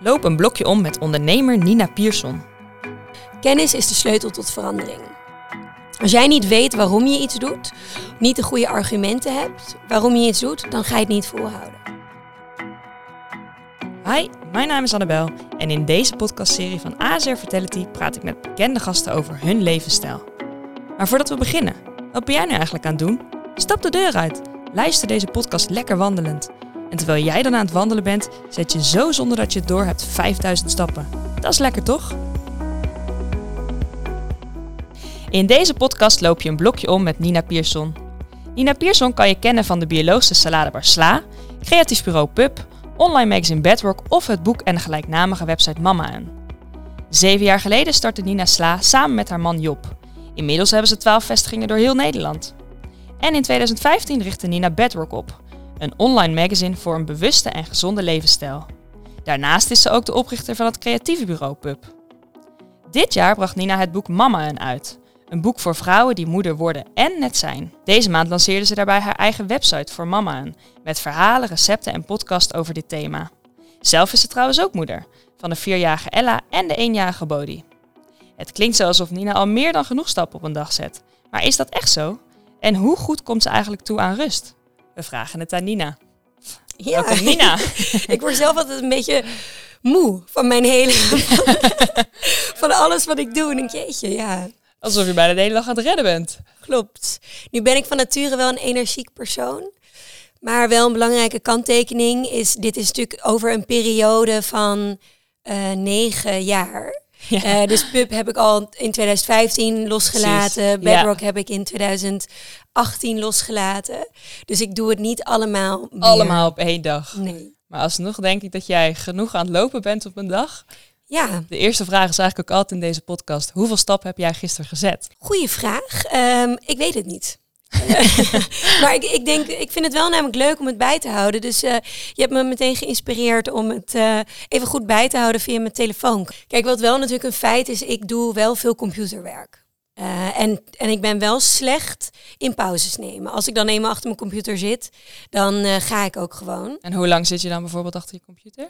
loop een blokje om met ondernemer Nina Pierson. Kennis is de sleutel tot verandering. Als jij niet weet waarom je iets doet, niet de goede argumenten hebt waarom je iets doet, dan ga je het niet volhouden. Hi, mijn naam is Annabel en in deze podcastserie van ASR Fertility praat ik met bekende gasten over hun levensstijl. Maar voordat we beginnen, wat ben jij nu eigenlijk aan het doen? Stap de deur uit, luister deze podcast lekker wandelend. En terwijl jij dan aan het wandelen bent, zet je zo zonder dat je het door hebt 5000 stappen. Dat is lekker toch? In deze podcast loop je een blokje om met Nina Pierson. Nina Pierson kan je kennen van de biologische saladebar Sla, creatief bureau Pub, online magazine Bedrock of het boek en de gelijknamige website Mama en. Zeven jaar geleden startte Nina Sla samen met haar man Job. Inmiddels hebben ze twaalf vestigingen door heel Nederland. En in 2015 richtte Nina Bedrock op, een online magazine voor een bewuste en gezonde levensstijl. Daarnaast is ze ook de oprichter van het creatieve bureau Pub. Dit jaar bracht Nina het boek Mama en uit. Een boek voor vrouwen die moeder worden en net zijn. Deze maand lanceerde ze daarbij haar eigen website voor Mama en, met verhalen, recepten en podcast over dit thema. Zelf is ze trouwens ook moeder, van de vierjarige Ella en de eenjarige Bodhi. Het klinkt alsof Nina al meer dan genoeg stappen op een dag zet. Maar is dat echt zo? En hoe goed komt ze eigenlijk toe aan rust? We vragen het aan Nina. Ja, Welkom Nina. ik word zelf altijd een beetje moe van mijn hele... van alles wat ik doe. En ik denk, jeetje, ja, Alsof je bijna de hele dag aan het redden bent. klopt. Nu ben ik van nature wel een energiek persoon. Maar wel een belangrijke kanttekening is, dit is natuurlijk over een periode van eh, negen jaar. Ja. Eh, dus Pub heb ik al in 2015 losgelaten. Precies, Bedrock heb ik in 2018 losgelaten. Dus ik doe het niet allemaal meer. Allemaal op één dag. Nee. Maar alsnog denk ik dat jij genoeg aan het lopen bent op een dag. Ja, De eerste vraag is eigenlijk ook altijd in deze podcast. Hoeveel stappen heb jij gisteren gezet? goede vraag. Ehm, ik weet het niet. maar ik, ik denk, ik vind het wel namelijk leuk om het bij te houden. Dus eh, je hebt me meteen geïnspireerd om het eh, even goed bij te houden via mijn telefoon. Kijk, wat wel natuurlijk een feit is, ik doe wel veel computerwerk. Eh, en, en ik ben wel slecht in pauzes nemen. Als ik dan eenmaal achter mijn computer zit, dan ga ik ook gewoon. En hoe lang zit je dan bijvoorbeeld achter je computer?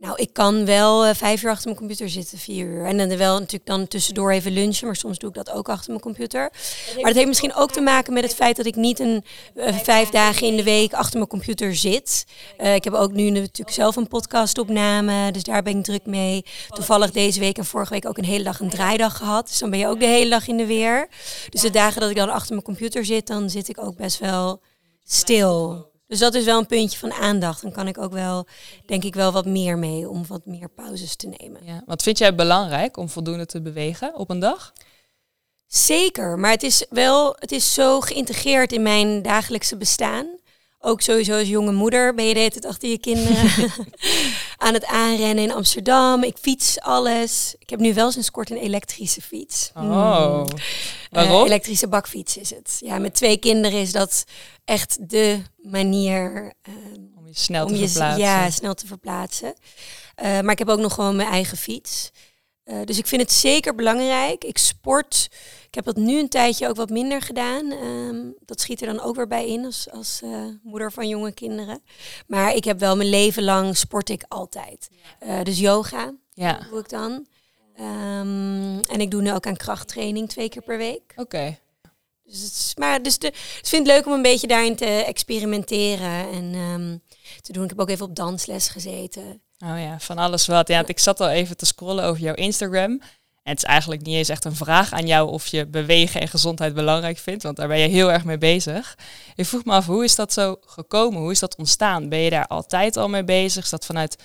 Nou, ik kan wel eh, vijf uur achter mijn computer zitten, vier uur. En dan wel natuurlijk dan tussendoor even lunchen, maar soms doe ik dat ook achter mijn computer. Maar dat heeft misschien ook te maken met het feit dat ik niet een eh, vijf dagen in de week achter mijn computer zit. Eh, ik heb ook nu natuurlijk zelf een podcastopname, dus daar ben ik druk mee. Toevallig deze week en vorige week ook een hele dag een draaidag gehad. Dus dan ben je ook de hele dag in de weer. Dus de dagen dat ik dan achter mijn computer zit, dan zit ik ook best wel stil. Dus dat is wel een puntje van aandacht. Dan kan ik ook wel, denk ik, wel wat meer mee om wat meer pauzes te nemen. Ja. Wat vind jij belangrijk om voldoende te bewegen op een dag? Zeker, maar het is wel, het is zo geïntegreerd in mijn dagelijkse bestaan. Ook sowieso als jonge moeder ben je de hele tijd achter je kinderen aan het aanrennen in Amsterdam. Ik fiets alles. Ik heb nu wel sinds kort een elektrische fiets. Oh, waarom? Eh, elektrische bakfiets is het. Ja, met twee kinderen is dat echt de manier eh, om je snel te om je verplaatsen. ja, snel te verplaatsen. Eh, maar ik heb ook nog gewoon mijn eigen fiets. Dus ik vind het zeker belangrijk. Ik sport. Ik heb dat nu een tijdje ook wat minder gedaan. Ehm, dat schiet er dan ook weer bij in als, als eh, moeder van jonge kinderen. Maar ik heb wel mijn leven lang sport ik altijd. Eh, dus yoga Ja, doe ik dan. Ehm, en ik doe nu ook aan krachttraining twee keer per week. oké. Dus het is, maar dus de, ik vind het leuk om een beetje daarin te experimenteren en ehm, te doen. Ik heb ook even op dansles gezeten. Oh ja, van alles wat. Ja, ik zat al even te scrollen over jouw Instagram. En het is eigenlijk niet eens echt een vraag aan jou of je bewegen en gezondheid belangrijk vindt, want daar ben je heel erg mee bezig. Ik vroeg me af, hoe is dat zo gekomen? Hoe is dat ontstaan? Ben je daar altijd al mee bezig? Is dat vanuit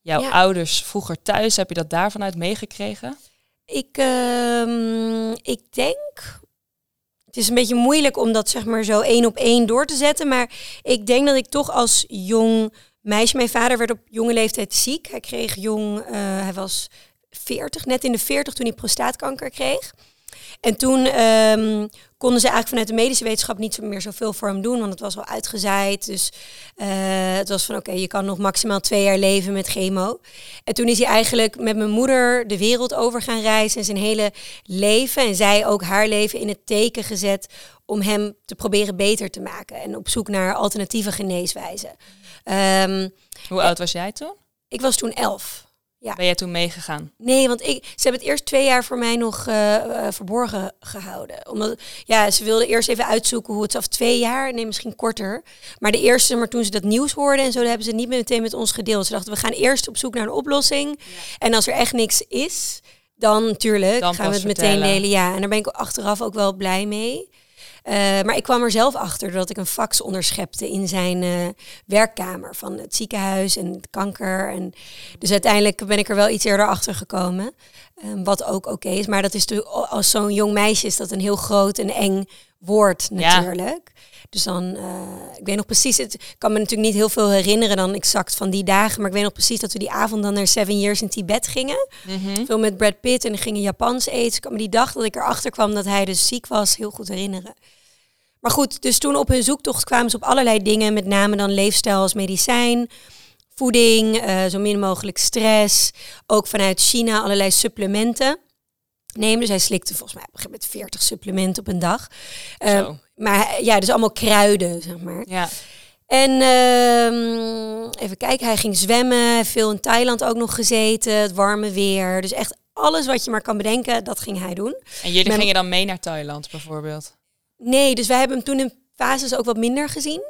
jouw Ja. ouders vroeger thuis? Heb je dat daar vanuit meegekregen? Ik, ehm, ik denk. Het is een beetje moeilijk om dat zeg maar zo één op één door te zetten. Maar ik denk dat ik toch als jong meisje. Mijn vader werd op jonge leeftijd ziek. Hij kreeg jong. eh, hij was 40, net in de 40 toen hij prostaatkanker kreeg. En toen ehm, konden ze eigenlijk vanuit de medische wetenschap niet meer zoveel voor hem doen, want het was al uitgezaaid. Dus eh, het was van oké, je kan nog maximaal twee jaar leven met chemo. En toen is hij eigenlijk met mijn moeder de wereld over gaan reizen en zijn hele leven en zij ook haar leven in het teken gezet om hem te proberen beter te maken en op zoek naar alternatieve geneeswijzen. Ehm, Hoe oud was jij toen? Ik was toen elf. Ja. Ben jij toen meegegaan? Nee, want ik, ze hebben het eerst twee jaar voor mij nog eh, eh, verborgen gehouden. Omdat, ja, ze wilden eerst even uitzoeken hoe het af twee jaar, nee, misschien korter. Maar de eerste, maar toen ze dat nieuws hoorden en zo, hebben ze niet meteen met ons gedeeld. Ze dachten, we gaan eerst op zoek naar een oplossing. En als er echt niks is, dan natuurlijk Dan gaan we het meteen delen. Ja, en daar ben ik achteraf ook wel blij mee. Eh, maar ik kwam er zelf achter doordat ik een fax onderschepte in zijn eh, werkkamer van het ziekenhuis en het kanker. En dus uiteindelijk ben ik er wel iets eerder achter gekomen. eh, wat ook oké is. Maar dat is natuurlijk, als zo'n jong meisje is dat een heel groot en eng woord Ja. natuurlijk. Dus dan, eh, ik weet nog precies, het ik kan me natuurlijk niet heel veel herinneren dan exact van die dagen. Maar ik weet nog precies dat we die avond dan naar Seven Years in Tibet gingen. Mhm. Veel met Brad Pitt en gingen Japans eten. Ik kan me die dag dat ik erachter kwam dat hij dus ziek was, heel goed herinneren. Maar goed, dus toen op hun zoektocht kwamen ze op allerlei dingen, met name dan leefstijl als medicijn, voeding, eh, zo min mogelijk stress. Ook vanuit China allerlei supplementen. nemen. Dus hij slikte volgens mij op een moment 40 supplementen op een dag. Eh, maar ja, dus allemaal kruiden, zeg maar. Ja. En ehm, even kijken, hij ging zwemmen, veel in Thailand ook nog gezeten, het warme weer. Dus echt alles wat je maar kan bedenken, dat ging hij doen. En jullie gingen dan mee naar Thailand bijvoorbeeld? Nee, dus wij hebben hem toen in fases ook wat minder gezien.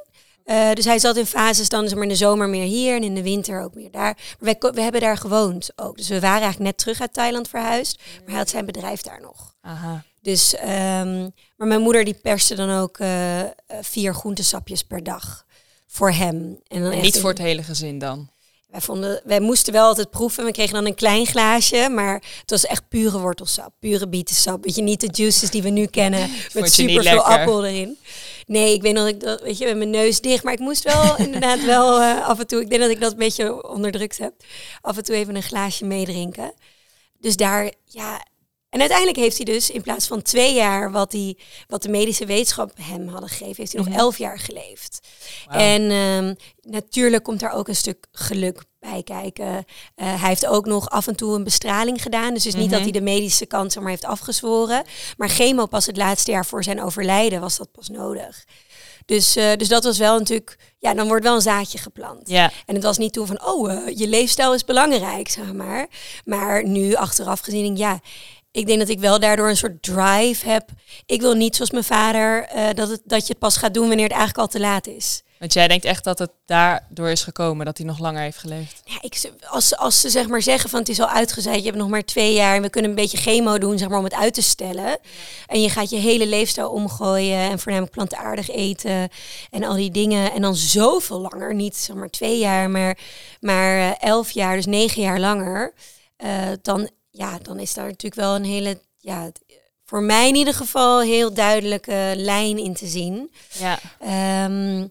Eh, dus hij zat in fases dan zeg maar, in de zomer meer hier en in de winter ook meer daar. Maar wij, we hebben daar gewoond ook. Dus we waren eigenlijk net terug uit Thailand verhuisd. Maar hij had zijn bedrijf daar nog. Aha. Dus, ehm, maar mijn moeder die perste dan ook eh, vier groentesapjes per dag voor hem. En dan En echt niet in- voor het hele gezin dan? Wij, vonden, wij moesten wel altijd proeven. We kregen dan een klein glaasje, maar het was echt pure wortelsap, pure bietensap. Weet je, niet de juices die we nu kennen met super veel appel erin. Nee, ik weet nog dat ik dat, weet je, met mijn neus dicht, maar ik moest wel inderdaad wel eh, af en toe. Ik denk dat ik dat een beetje onderdrukt heb. Af en toe even een glaasje meedrinken. Dus daar, ja. En uiteindelijk heeft hij dus in plaats van twee jaar wat, hij, wat de medische wetenschap hem hadden gegeven, heeft hij nog Mhm. elf jaar geleefd. En ehm, natuurlijk komt daar ook een stuk geluk bij kijken. Eh, hij heeft ook nog af en toe een bestraling gedaan. Dus het is niet dat Mhm. hij de medische kant maar, heeft afgezworen. Maar chemo pas het laatste jaar voor zijn overlijden was dat pas nodig. Dus, eh, dus dat was wel natuurlijk, ja, dan wordt wel een zaadje geplant. En het was niet toen van, oh, eh, je leefstijl is belangrijk, zeg maar. Maar nu achteraf gezien, denk ik, ja, ik denk dat ik wel daardoor een soort drive heb. Ik wil niet zoals mijn vader, eh, dat, het, dat je het pas gaat doen wanneer het eigenlijk al te laat is. Want jij denkt echt dat het daardoor is gekomen, dat hij nog langer heeft geleefd? Ja, ik, als, als ze zeg maar zeggen van het is al uitgezaaid, je hebt nog maar twee jaar en we kunnen een beetje chemo doen zeg maar, om het uit te stellen. En je gaat je hele leefstijl omgooien en voornamelijk plantaardig eten en al die dingen. En dan zoveel langer, niet zeg maar twee jaar, maar, maar eh, elf jaar, dus negen jaar langer. eh, dan, ja, dan is daar natuurlijk wel een hele, ja, voor mij in ieder geval heel duidelijke lijn in te zien. Ja. Ehm,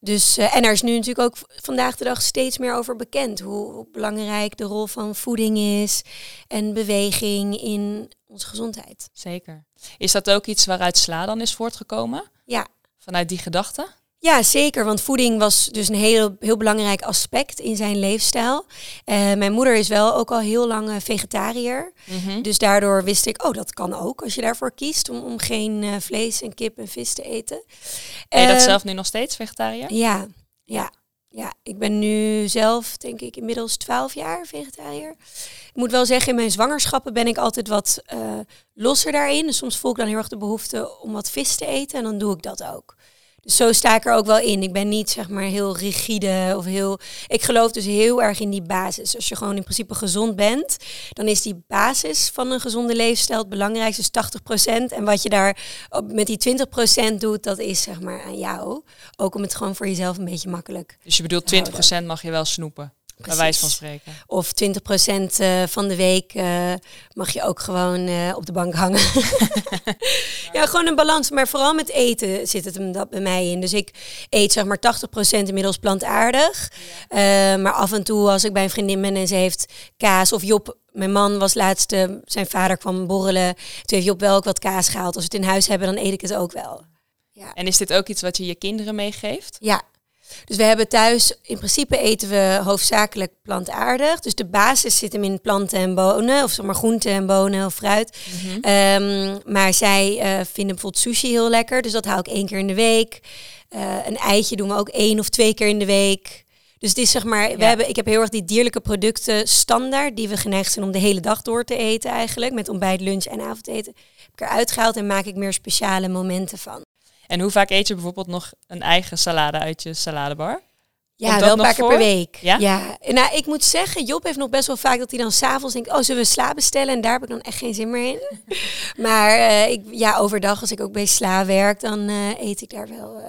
dus, eh, en er is nu natuurlijk ook vandaag de dag steeds meer over bekend hoe, hoe belangrijk de rol van voeding is en beweging in onze gezondheid. Zeker. Is dat ook iets waaruit sla dan is voortgekomen? Ja. Vanuit die gedachte? Ja, zeker. Want voeding was dus een heel, heel belangrijk aspect in zijn leefstijl. Eh, mijn moeder is wel ook al heel lang eh, vegetariër. Mhm. Dus daardoor wist ik, oh, dat kan ook als je daarvoor kiest om, om geen eh, vlees en kip en vis te eten. Ben je dat zelf nu nog steeds, vegetariër? Ja, ja, ja. Ik ben nu zelf, denk ik, inmiddels 12 jaar vegetariër. Ik moet wel zeggen, in mijn zwangerschappen ben ik altijd wat losser daarin. Dus soms voel ik dan heel erg de behoefte om wat vis te eten en dan doe ik dat ook. Dus zo sta ik er ook wel in. Ik ben niet zeg maar heel rigide of heel. Ik geloof dus heel erg in die basis. Als je gewoon in principe gezond bent, dan is die basis van een gezonde leefstijl het belangrijkste, dus 80%. En wat je daar met die 20% doet, dat is zeg maar aan jou. Ook om het gewoon voor jezelf een beetje makkelijk. Dus je bedoelt 20% mag je wel snoepen, bij wijze van spreken. Of 20% eh, van de week eh, mag je ook gewoon eh, op de bank hangen. ja, gewoon een balans. Maar vooral met eten zit het hem dat bij mij in. Dus ik eet zeg maar 80% inmiddels plantaardig. Maar af en toe als ik bij een vriendin ben en ze heeft kaas. Of Job, mijn man was laatst, eh, zijn vader kwam borrelen. Toen heeft Job wel ook wat kaas gehaald. Als we het in huis hebben, dan eet ik het ook wel. Ja. En is dit ook iets wat je je kinderen meegeeft? Ja. Dus we hebben thuis, in principe eten we hoofdzakelijk plantaardig. Dus de basis zit hem in planten en bonen, of zeg maar groenten en bonen of fruit. Mhm. Ehm, maar zij eh, vinden bijvoorbeeld sushi heel lekker, dus dat haal ik één keer in de week. Eh, een eitje doen we ook één of twee keer in de week. Dus het is zeg maar, we hebben, ik heb heel erg die dierlijke producten standaard, die we geneigd zijn om de hele dag door te eten eigenlijk, met ontbijt, lunch en avondeten. Heb ik eruit gehaald en maak ik meer speciale momenten van. En hoe vaak eet je bijvoorbeeld nog een eigen salade uit je saladebar? Ja, wel een paar keer voor? per week. Ja? Nou, ik moet zeggen, Job heeft nog best wel vaak dat hij dan s'avonds denkt, oh, zullen we sla bestellen? En daar heb ik dan echt geen zin meer in. maar eh, ik, ja, overdag, als ik ook bij sla werk, dan eh, eet ik daar wel, eh,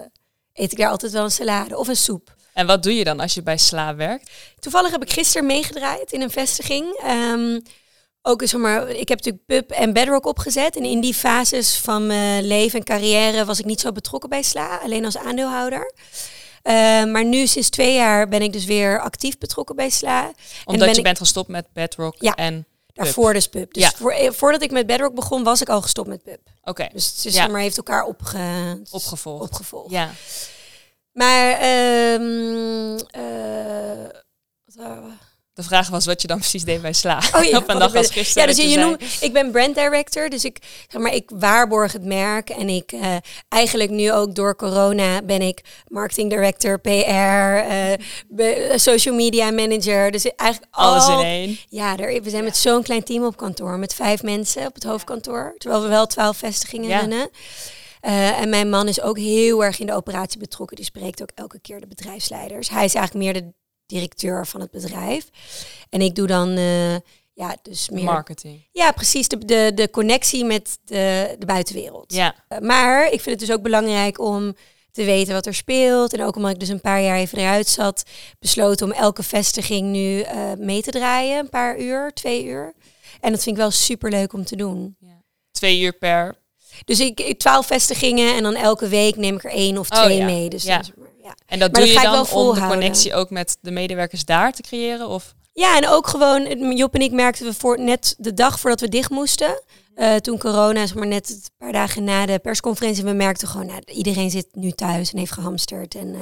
eet ik daar altijd wel een salade of een soep. En wat doe je dan als je bij Sla werkt? Toevallig heb ik gisteren meegedraaid in een vestiging. Ehm, ook zeg maar, ik heb natuurlijk Pub en Bedrock opgezet. En in die fases van mijn leven en carrière was ik niet zo betrokken bij Sla, alleen als aandeelhouder. Eh, maar nu sinds twee jaar ben ik dus weer actief betrokken bij Sla. Omdat ben je ik- bent gestopt met Bedrock Ja. en... Daarvoor dus Pub. Dus Ja. voor, eh, voordat ik met Bedrock begon, was ik al gestopt met Pub. Oké, Dus het Ja. heeft elkaar opge, opgevolgd. opgevolgd. Ja. Maar we? De vraag was wat je dan precies deed bij Sla. Oh ja, Op een dag ik ben- als gisteren. Ja, dus je, noemt, ik ben brand director, dus ik, zeg maar, ik waarborg het merk. En ik eh, eigenlijk nu ook door corona ben ik marketing director, PR, eh, social media manager. Dus eigenlijk Alles al, in één. Ja, er, we zijn met zo'n klein team op kantoor, met vijf mensen op het hoofdkantoor. Terwijl we wel twaalf vestigingen Ja. runnen. Eh, en mijn man is ook heel erg in de operatie betrokken. Die spreekt ook elke keer de bedrijfsleiders. Hij is eigenlijk meer de directeur van het bedrijf. En ik doe dan, eh, ja, dus meer... Marketing. Ja, precies. De, de, de connectie met de, de buitenwereld. Ja. Eh, Maar ik vind het dus ook belangrijk om te weten wat er speelt. En ook omdat ik dus een paar jaar even eruit zat, besloten om elke vestiging nu eh, mee te draaien. Een paar uur, twee uur. En dat vind ik wel super leuk om te doen. Twee uur per... Dus ik ik- twaalf vestigingen en dan elke week neem ik er één of Oh, twee ja. mee. Dus Ja. ja. En dat Maar doe dat je dan om de connectie ook met de medewerkers daar te creëren? Of Ja, en ook gewoon, Job en ik merkten we voor net de dag voordat we dicht moesten. eh, toen corona, zeg maar net een paar dagen na de persconferentie, we merkten gewoon, nou, iedereen zit nu thuis en heeft gehamsterd. En eh,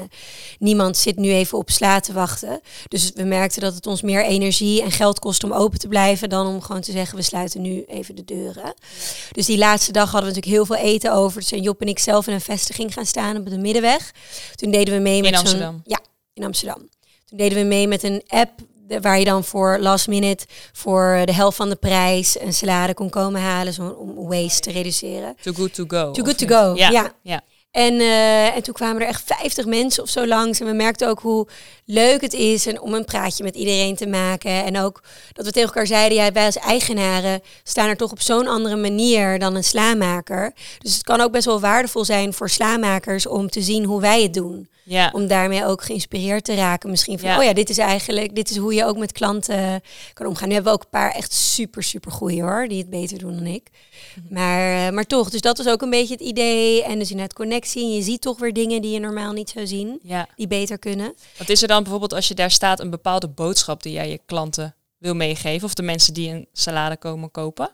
niemand zit nu even op sla te wachten. Dus we merkten dat het ons meer energie en geld kost om open te blijven dan om gewoon te zeggen, we sluiten nu even de deuren. Dus die laatste dag hadden we natuurlijk heel veel eten over. Dus Job en ik zelf in een vestiging gaan staan op de Middenweg. Toen deden we mee met zo'n- Amsterdam? Ja, in Amsterdam. Toen deden we mee met een app de- waar je dan voor last minute voor de helft van de prijs een salade kon komen halen zo, om waste te reduceren. too good to go? Too good to go, Ja. ja. ja. En, eh, en toen kwamen er echt 50 mensen of zo langs. En we merkten ook hoe leuk het is en om een praatje met iedereen te maken. En ook dat we tegen elkaar zeiden, ja, wij als eigenaren staan er toch op zo'n andere manier dan een slaamaker. Dus het kan ook best wel waardevol zijn voor slaamakers om te zien hoe wij het doen. Ja. Om daarmee ook geïnspireerd te raken. Misschien van, Ja. oh ja, dit is eigenlijk, dit is hoe je ook met klanten kan omgaan. Nu hebben we ook een paar echt super, super goeie hoor, die het beter doen dan ik. Mhm. Maar, eh, maar toch, dus dat was ook een beetje het idee. En dus inderdaad connectie. En je ziet toch weer dingen die je normaal niet zou zien, ja. die beter kunnen. Wat is er dan bijvoorbeeld als je daar staat een bepaalde boodschap die jij je klanten wil meegeven? Of de mensen die een salade komen kopen?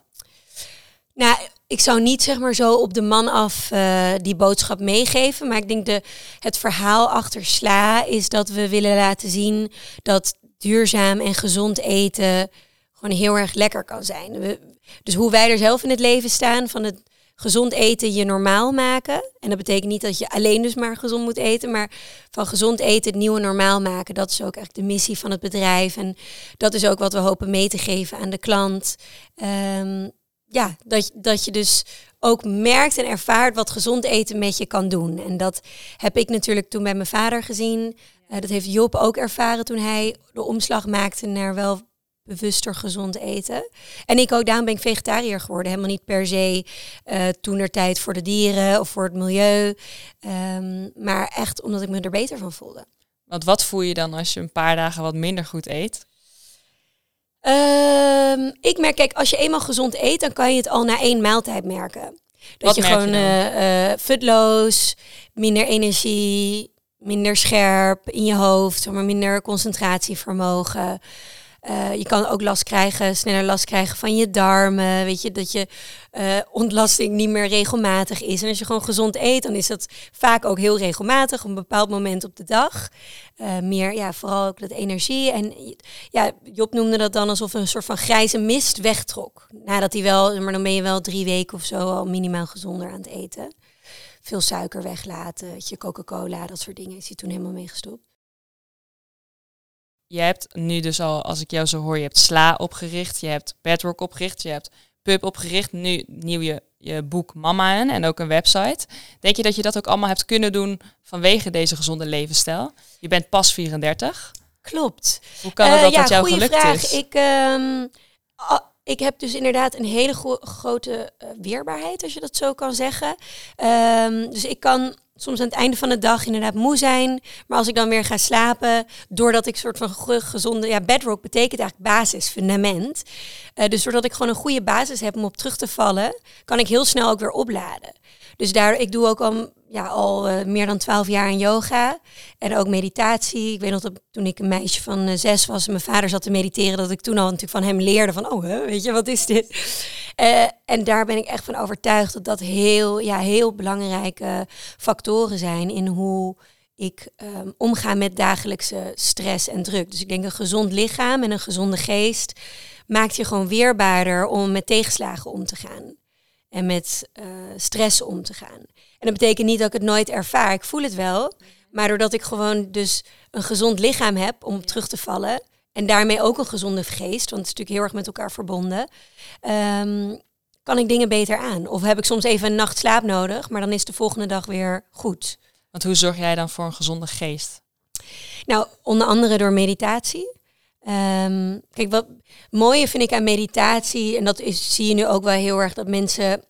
Nou, ik zou niet zeg maar zo op de man af eh, die boodschap meegeven. Maar ik denk de, het verhaal achter sla is dat we willen laten zien dat duurzaam en gezond eten gewoon heel erg lekker kan zijn. Dus hoe wij er zelf in het leven staan van het gezond eten je normaal maken. En dat betekent niet dat je alleen dus maar gezond moet eten, maar van gezond eten het nieuwe normaal maken. Dat is ook echt de missie van het bedrijf. En dat is ook wat we hopen mee te geven aan de klant. Ehm, ja, dat, dat je dus ook merkt en ervaart wat gezond eten met je kan doen. En dat heb ik natuurlijk toen bij mijn vader gezien. Eh, dat heeft Job ook ervaren toen hij de omslag maakte naar wel bewuster gezond eten. En ik ook, daarom ben ik vegetariër geworden. Helemaal niet per se eh toen er tijd voor de dieren of voor het milieu. Ehm, maar echt omdat ik me er beter van voelde. Want wat voel je dan als je een paar dagen wat minder goed eet? Ehm, ik merk, kijk, als je eenmaal gezond eet, dan kan je het al na één maaltijd merken. Dat Wat je je gewoon dan? eh eh, futloos, minder energie, minder scherp in je hoofd, maar minder concentratievermogen. Eh, je kan ook last krijgen, sneller last krijgen van je darmen. Weet je, dat je eh, ontlasting niet meer regelmatig is. En als je gewoon gezond eet, dan is dat vaak ook heel regelmatig, op een bepaald moment op de dag. Eh, meer, ja, vooral ook dat energie. En ja, Job noemde dat dan alsof een soort van grijze mist wegtrok. Nadat hij wel, maar dan ben je wel drie weken of zo al minimaal gezonder aan het eten. Veel suiker weglaten, je, Coca-Cola, dat soort dingen is hij toen helemaal mee gestopt. Je hebt nu dus al, als ik jou zo hoor, je hebt Sla opgericht, je hebt Bedrock opgericht, je hebt Pub opgericht, nu nieuw je, je boek Mama en, en ook een website. Denk je dat je dat ook allemaal hebt kunnen doen vanwege deze gezonde levensstijl? Je bent pas 34. Klopt. Hoe kan het Uh, dat ja, dat jou gelukt vraag. is? Ik, ehm, ik heb dus inderdaad een hele gro- grote eh, weerbaarheid, als je dat zo kan zeggen. Ehm, dus ik kan soms aan het einde van de dag inderdaad moe zijn. Maar als ik dan weer ga slapen, doordat ik soort van ge- gezonde... Ja, bedrock betekent eigenlijk basis, fundament. Eh, dus doordat ik gewoon een goede basis heb om op terug te vallen, kan ik heel snel ook weer opladen. Dus daar, ik doe ook al, ja, al eh, meer dan twaalf jaar aan yoga. En ook meditatie. Ik weet nog dat toen ik een meisje van eh, zes was en mijn vader zat te mediteren, dat ik toen al natuurlijk van hem leerde van, oh, hè, weet je, wat is dit? Eh, en daar ben ik echt van overtuigd dat dat heel, ja, heel belangrijke factoren zijn in hoe ik ehm, omga met dagelijkse stress en druk. Dus ik denk een gezond lichaam en een gezonde geest maakt je gewoon weerbaarder om met tegenslagen om te gaan. En met stress om te gaan. En dat betekent niet dat ik het nooit ervaar. Ik voel het wel. Maar doordat ik gewoon dus een gezond lichaam heb om op terug te vallen. En daarmee ook een gezonde geest. Want het is natuurlijk heel erg met elkaar verbonden. ehm, kan ik dingen beter aan. Of heb ik soms even een nacht slaap nodig. Maar dan is de volgende dag weer goed. Want hoe zorg jij dan voor een gezonde geest? Nou, onder andere door meditatie. Ehm, kijk, wat mooie vind ik aan meditatie, en dat is, zie je nu ook wel heel erg, dat mensen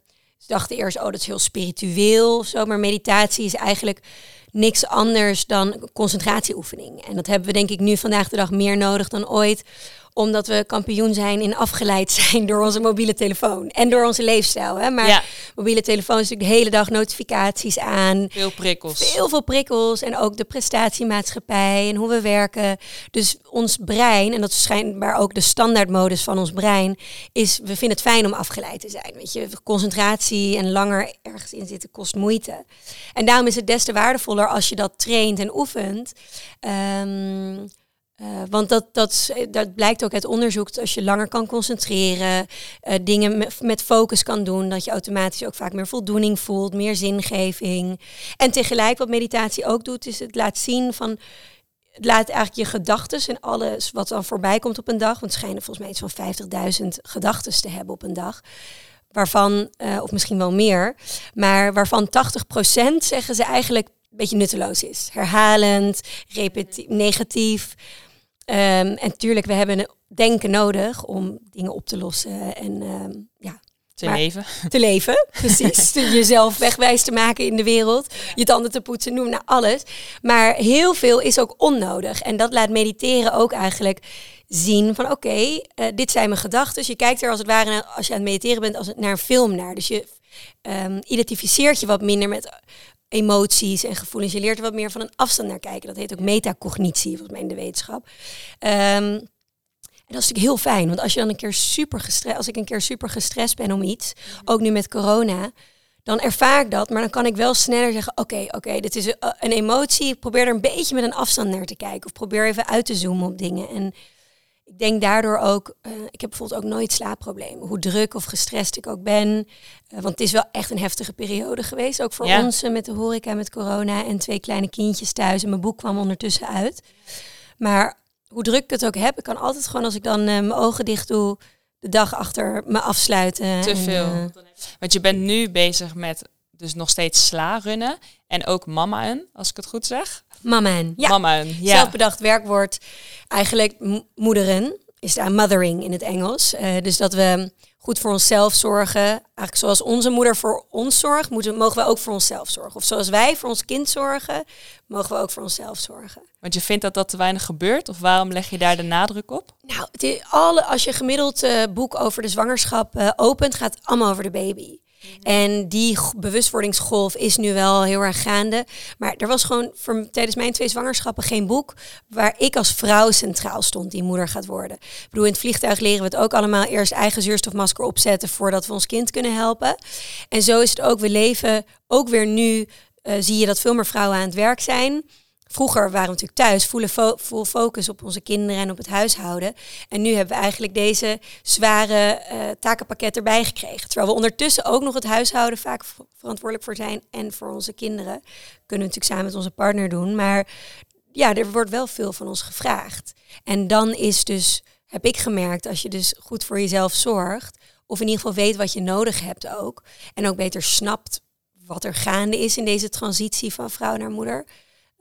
dachten eerst, oh, dat is heel spiritueel zo. Maar meditatie is eigenlijk niks anders dan concentratieoefening. En dat hebben we denk ik nu vandaag de dag meer nodig dan ooit omdat we kampioen zijn in afgeleid zijn door onze mobiele telefoon en door onze leefstijl. Hè? Maar Ja. mobiele telefoon is natuurlijk de hele dag notificaties aan. Veel prikkels. Veel, veel prikkels en ook de prestatiemaatschappij en hoe we werken. Dus ons brein, en dat is schijnbaar ook de standaardmodus van ons brein, is we vinden het fijn om afgeleid te zijn. Weet je, concentratie en langer ergens in zitten kost moeite. En daarom is het des te waardevoller als je dat traint en oefent. Ehm, eh, want dat, dat, is- dat blijkt ook uit onderzoek. dat Als je langer kan concentreren, eh, dingen met, focus kan doen, dat je automatisch ook vaak meer voldoening voelt, meer zingeving. En tegelijk wat meditatie ook doet, is het laat zien van. Het laat eigenlijk je gedachten en alles wat dan voorbij komt op een dag. Want het schijnen volgens mij iets van 50.000 gedachten te hebben op een dag. Waarvan, eh, of misschien wel meer, maar waarvan 80% zeggen ze eigenlijk een beetje nutteloos is. Herhalend, negatief. Ehm, en natuurlijk, we hebben denken nodig om dingen op te lossen en ehm, ja, Te leven. te leven. Precies. Jezelf wegwijs te maken in de wereld. Je tanden te poetsen, noem nou alles. Maar heel veel is ook onnodig. En dat laat mediteren ook eigenlijk zien van oké, eh, dit zijn mijn gedachten. Je kijkt er als het ware, naar, als je aan het mediteren bent, als het naar een film naar. Dus je ehm, identificeert je wat minder met emoties en gevoelens. Je leert er wat meer van een afstand naar kijken. Dat heet ook metacognitie, volgens mij in de wetenschap. Ehm, en dat is natuurlijk heel fijn, want als je dan een keer super gestrest, als ik een keer super gestrest ben om iets, ook nu met corona, dan ervaar ik dat, maar dan kan ik wel sneller zeggen, oké, oké, dit is een, een emotie. Ik probeer er een beetje met een afstand naar te kijken of probeer even uit te zoomen op dingen. En ik denk daardoor ook, eh, ik heb bijvoorbeeld ook nooit slaapproblemen, hoe druk of gestrest ik ook ben. Eh, want het is wel echt een heftige periode geweest, ook voor Ja. ons eh, met de horeca, met corona en twee kleine kindjes thuis. En mijn boek kwam ondertussen uit. Maar hoe druk ik het ook heb, ik kan altijd gewoon als ik dan mijn ogen dicht doe, de dag achter me afsluiten. Te En, veel. Want je bent nu bezig met dus nog steeds sla runnen. En ook mamaen, als ik het goed zeg. Mama en ja, ja. zelfbedacht werkwoord. Eigenlijk mo- moederen is daar mothering in het Engels. Eh, dus dat we goed voor onszelf zorgen. Eigenlijk zoals onze moeder voor ons zorgt, moeten, mogen we ook voor onszelf zorgen. Of zoals wij voor ons kind zorgen, mogen we ook voor onszelf zorgen. Want je vindt dat dat te weinig gebeurt? Of waarom leg je daar de nadruk op? Nou, het is alle, als je gemiddeld eh, boek over de zwangerschap eh, opent, gaat het allemaal over de baby. En die bewustwordingsgolf is nu wel heel erg gaande. Maar er was gewoon tijdens mijn twee zwangerschappen geen boek waar ik als vrouw centraal stond die moeder gaat worden. Ik bedoel, in het vliegtuig leren we het ook allemaal eerst eigen zuurstofmasker opzetten voordat we ons kind kunnen helpen. En zo is het ook. We leven ook weer nu, eh, zie je dat veel meer vrouwen aan het werk zijn. Vroeger waren we natuurlijk thuis, full focus op onze kinderen en op het huishouden. En nu hebben we eigenlijk deze zware eh, takenpakket erbij gekregen. Terwijl we ondertussen ook nog het huishouden vaak verantwoordelijk voor zijn en voor onze kinderen. Kunnen we natuurlijk samen met onze partner doen. Maar ja, er wordt wel veel van ons gevraagd. En dan is dus, heb ik gemerkt, als je dus goed voor jezelf zorgt, of in ieder geval weet wat je nodig hebt ook, en ook beter snapt wat er gaande is in deze transitie van vrouw naar moeder,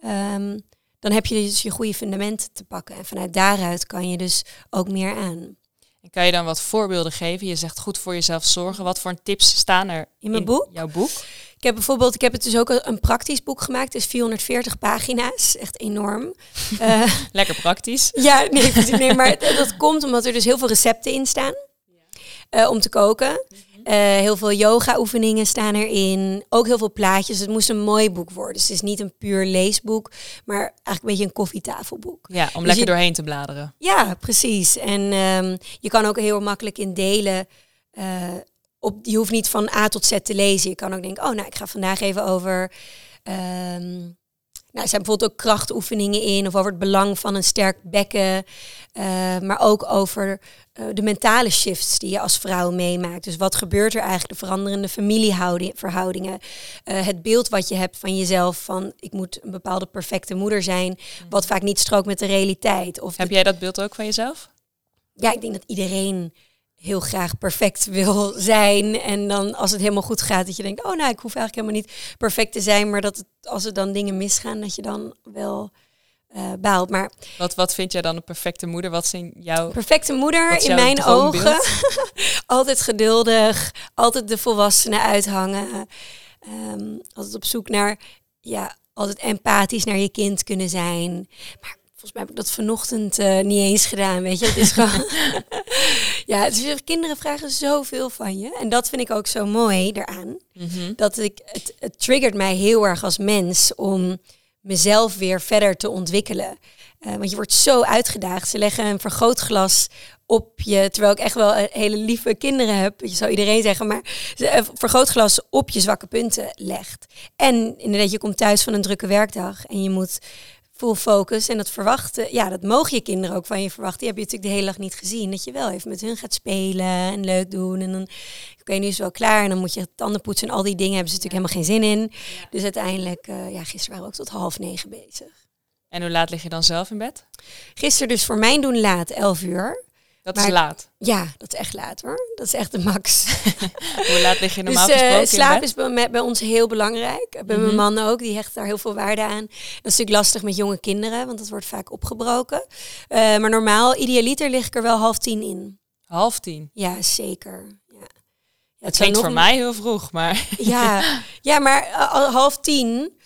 ehm, dan heb je dus je goede fundament te pakken. En vanuit daaruit kan je dus ook meer aan. En kan je dan wat voorbeelden geven? Je zegt goed voor jezelf zorgen. Wat voor tips staan er in mijn boek? Jouw boek? Ik heb bijvoorbeeld, ik heb het dus ook een praktisch boek gemaakt. Het is 440 pagina's, echt enorm. Uh, Lekker praktisch. Ja, nee, nee maar dat komt omdat er dus heel veel recepten in staan uh, om te koken. Uh, heel veel yoga-oefeningen staan erin. Ook heel veel plaatjes. Het moest een mooi boek worden. Dus het is niet een puur leesboek, maar eigenlijk een beetje een koffietafelboek. Ja, om dus lekker doorheen te bladeren. Ja, precies. En um, je kan ook heel makkelijk in delen. Uh, op, je hoeft niet van A tot Z te lezen. Je kan ook denken, oh, nou, ik ga vandaag even over. Um, nou, er zijn bijvoorbeeld ook krachtoefeningen in, of over het belang van een sterk bekken, uh, maar ook over uh, de mentale shifts die je als vrouw meemaakt. Dus wat gebeurt er eigenlijk, de veranderende familieverhoudingen, uh, het beeld wat je hebt van jezelf, van ik moet een bepaalde perfecte moeder zijn, wat vaak niet strookt met de realiteit. Of Heb jij dat beeld ook van jezelf? Ja, ik denk dat iedereen heel graag perfect wil zijn. En dan als het helemaal goed gaat, dat je denkt, oh nou, ik hoef eigenlijk helemaal niet perfect te zijn. Maar dat het, als er dan dingen misgaan, dat je dan wel uh, baalt. Maar wat, wat vind jij dan een perfecte moeder? Wat zijn jouw perfecte moeder in mijn ogen? altijd geduldig, altijd de volwassenen uithangen, um, altijd op zoek naar, ja, altijd empathisch naar je kind kunnen zijn. Maar Volgens mij heb ik dat vanochtend uh, niet eens gedaan, weet je. Het is gewoon... ja, is, kinderen vragen zoveel van je. En dat vind ik ook zo mooi eraan. Mm Dat ik, het, het triggert mij heel erg als mens om mezelf weer verder te ontwikkelen. Uh, want je wordt zo uitgedaagd. Ze leggen een vergrootglas op je, terwijl ik echt wel hele lieve kinderen heb, je zou iedereen zeggen, maar een vergrootglas op je zwakke punten legt. En inderdaad, je komt thuis van een drukke werkdag en je moet full focus en dat verwachten, ja, dat mogen je kinderen ook van je verwachten. Die heb je natuurlijk de hele dag niet gezien. Dat je wel even met hun gaat spelen en leuk doen. En dan, oké, nu is het wel klaar. En dan moet je tanden poetsen en al die dingen hebben ze natuurlijk helemaal geen zin in. Dus uiteindelijk, uh, ja, gisteren waren we ook tot half negen bezig. En hoe laat lig je dan zelf in bed? Gisteren dus voor mijn doen laat, elf uur. Dat is laat. Ja, dat is echt laat hoor. Dat is echt de max. Hoe laat lig je normaal dus, uh, gesproken Slaap is bij, bij, ons heel belangrijk. Bij mijn Mhm. man ook, die hecht daar heel veel waarde aan. Dat is natuurlijk lastig met jonge kinderen, want dat wordt vaak opgebroken. Uh, maar normaal, idealiter lig ik er wel half tien in. Half tien? Ja, zeker. Ja. Ja, het klinkt voor mij heel vroeg, maar... Ja, ja maar uh, half tien...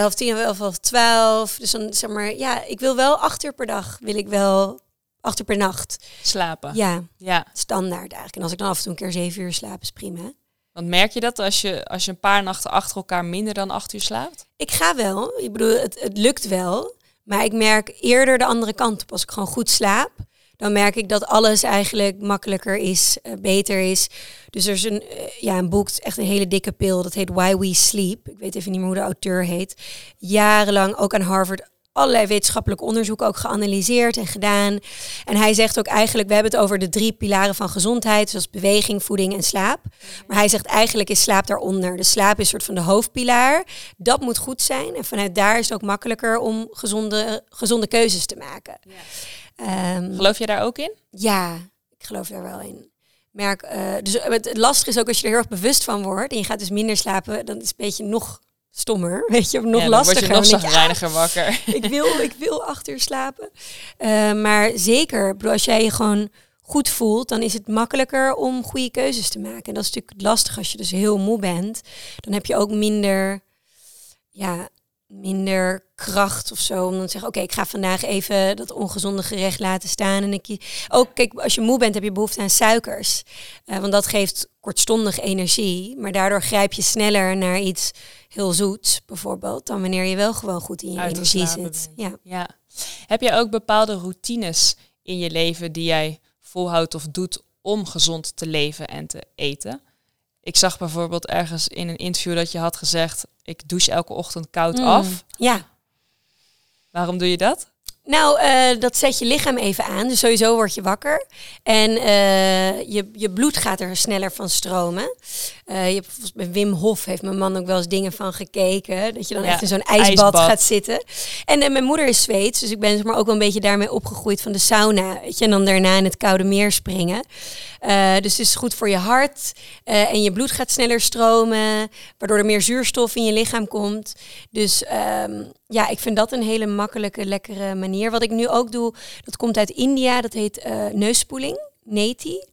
Half tien, half, half twaalf. Dus dan zeg maar, ja, ik wil wel acht uur per dag, wil ik wel acht uur per nacht. Slapen. Ja, ja, standaard eigenlijk. En als ik dan af en toe een keer zeven uur slaap, is prima. Want merk je dat als je, als je een paar nachten achter elkaar minder dan acht uur slaapt? Ik ga wel. Ik bedoel, het, het lukt wel. Maar ik merk eerder de andere kant op. Als ik gewoon goed slaap, dan merk ik dat alles eigenlijk makkelijker is, uh, beter is. Dus er is een, uh, ja, een boek, echt een hele dikke pil. Dat heet Why We Sleep. Ik weet even niet meer hoe de auteur heet. Jarenlang ook aan Harvard allerlei wetenschappelijk onderzoek ook geanalyseerd en gedaan. En hij zegt ook eigenlijk, we hebben het over de drie pilaren van gezondheid, zoals beweging, voeding en slaap. Maar hij zegt eigenlijk is slaap daaronder. De slaap is een soort van de hoofdpilaar. Dat moet goed zijn. En vanuit daar is het ook makkelijker om gezonde, gezonde keuzes te maken. Ja. Um, geloof je daar ook in? Ja, ik geloof daar wel in. Merk, uh, dus het lastige is ook als je er heel erg bewust van wordt en je gaat dus minder slapen, dan is het een beetje nog stommer, weet je, of nog ja, lastiger. Word je nog zagrijniger wakker. ik wil, ik wil acht uur slapen. Uh, maar zeker, als jij je gewoon goed voelt, dan is het makkelijker om goede keuzes te maken. En dat is natuurlijk lastig als je dus heel moe bent. Dan heb je ook minder, ja, minder kracht of zo om dan te zeggen, oké, okay, ik ga vandaag even dat ongezonde gerecht laten staan. En ik ook, kijk, als je moe bent, heb je behoefte aan suikers, uh, want dat geeft kortstondig energie, maar daardoor grijp je sneller naar iets heel zoets, bijvoorbeeld, dan wanneer je wel gewoon goed in je energie zit. Ja. ja. Heb jij ook bepaalde routines in je leven die jij volhoudt of doet om gezond te leven en te eten? Ik zag bijvoorbeeld ergens in een interview dat je had gezegd: ik douche elke ochtend koud mm, af. Ja. Waarom doe je dat? Nou, uh, dat zet je lichaam even aan. Dus sowieso word je wakker. En uh, je, je bloed gaat er sneller van stromen. Uh, je hebt, bij Wim Hof heeft mijn man ook wel eens dingen van gekeken. Dat je dan echt in zo'n ijsbad, gaat zitten. En, en mijn moeder is Zweeds. Dus ik ben zeg maar, ook wel een beetje daarmee opgegroeid van de sauna. Weet je, en dan daarna in het koude meer springen. dus het is goed voor je hart. en je bloed gaat sneller stromen. Waardoor er meer zuurstof in je lichaam komt. Dus um, ja, ik vind dat een hele makkelijke, lekkere manier. Wat ik nu ook doe, dat komt uit India. Dat heet uh, neusspoeling, neti.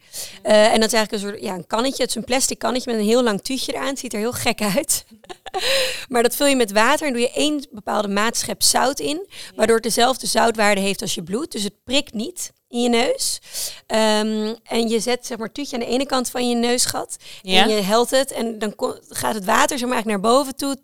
Uh, en dat is eigenlijk een soort ja, een kannetje. Het is een plastic kannetje met een heel lang tuutje eraan. Het ziet er heel gek uit. maar dat vul je met water en doe je één bepaalde maatschep zout in. Waardoor het dezelfde zoutwaarde heeft als je bloed. Dus het prikt niet in je neus. Um, en je zet zeg maar tuutje aan de ene kant van je neusgat. Ja. En je helt het. En dan gaat het water zo maar naar boven toe.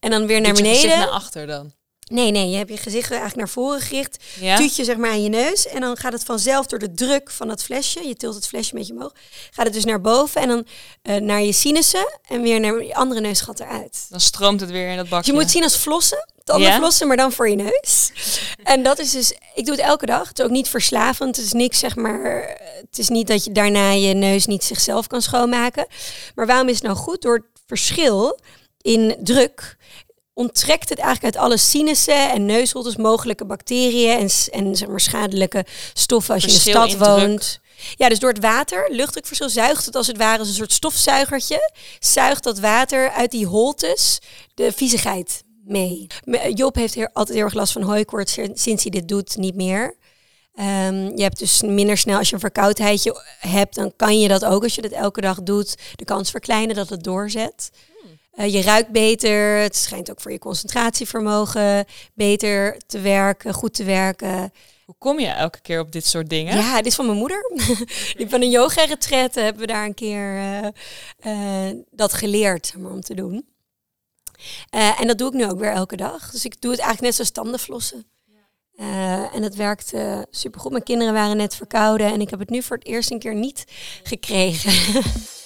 En dan weer naar beneden. Naar achter dan? Nee, nee, je hebt je gezicht eigenlijk naar voren gericht. Ja. Tuutje zeg maar aan je neus. En dan gaat het vanzelf door de druk van het flesje. Je tilt het flesje een beetje omhoog. Gaat het dus naar boven en dan uh, naar je sinussen. En weer naar je andere neusgat eruit. Dan stroomt het weer in dat bakje. Je moet zien als flossen. Tandenflossen, ja? maar dan voor je neus. en dat is dus, ik doe het elke dag. Het is ook niet verslavend. Het is niks, zeg maar. Het is niet dat je daarna je neus niet zichzelf kan schoonmaken. Maar waarom is het nou goed? Door het verschil in druk onttrekt het eigenlijk uit alle sinussen en neusholtes mogelijke bacteriën en, en zeg maar, schadelijke stoffen als je in de stad woont. Ja, dus door het water, luchtdrukverschil, zuigt het als het ware als een soort stofzuigertje. Zuigt dat water uit die holtes de viezigheid mee. Job heeft hier altijd heel erg last van hooikoorts sinds hij dit doet, niet meer. Um, je hebt dus minder snel, als je een verkoudheidje hebt, dan kan je dat ook als je dat elke dag doet, de kans verkleinen dat het doorzet. Uh, je ruikt beter, het schijnt ook voor je concentratievermogen beter te werken, goed te werken. Hoe kom je elke keer op dit soort dingen? Ja, dit is van mijn moeder. Die van een yoga-retreat hebben we daar een keer uh, uh, dat geleerd om te doen. en dat doe ik nu ook weer elke dag. Dus ik doe het eigenlijk net zoals tandenflossen. en het werkt uh, supergoed. Mijn kinderen waren net verkouden en ik heb het nu voor het eerst een keer niet gekregen.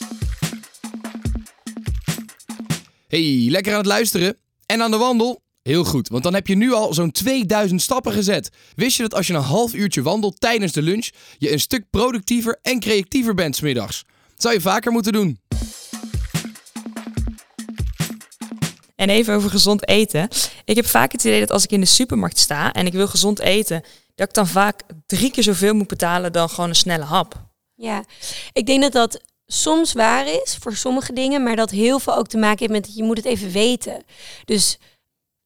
Hey, lekker aan het luisteren. En aan de wandel? Heel goed, want dan heb je nu al zo'n 2000 stappen gezet. Wist je dat als je een half uurtje wandelt tijdens de lunch, je een stuk productiever en creatiever bent smiddags? Dat zou je vaker moeten doen. En even over gezond eten. Ik heb vaak het idee dat als ik in de supermarkt sta en ik wil gezond eten, dat ik dan vaak drie keer zoveel moet betalen dan gewoon een snelle hap. Ja, ik denk dat dat soms waar is voor sommige dingen, maar dat heel veel ook te maken heeft met dat je moet het even weten. Dus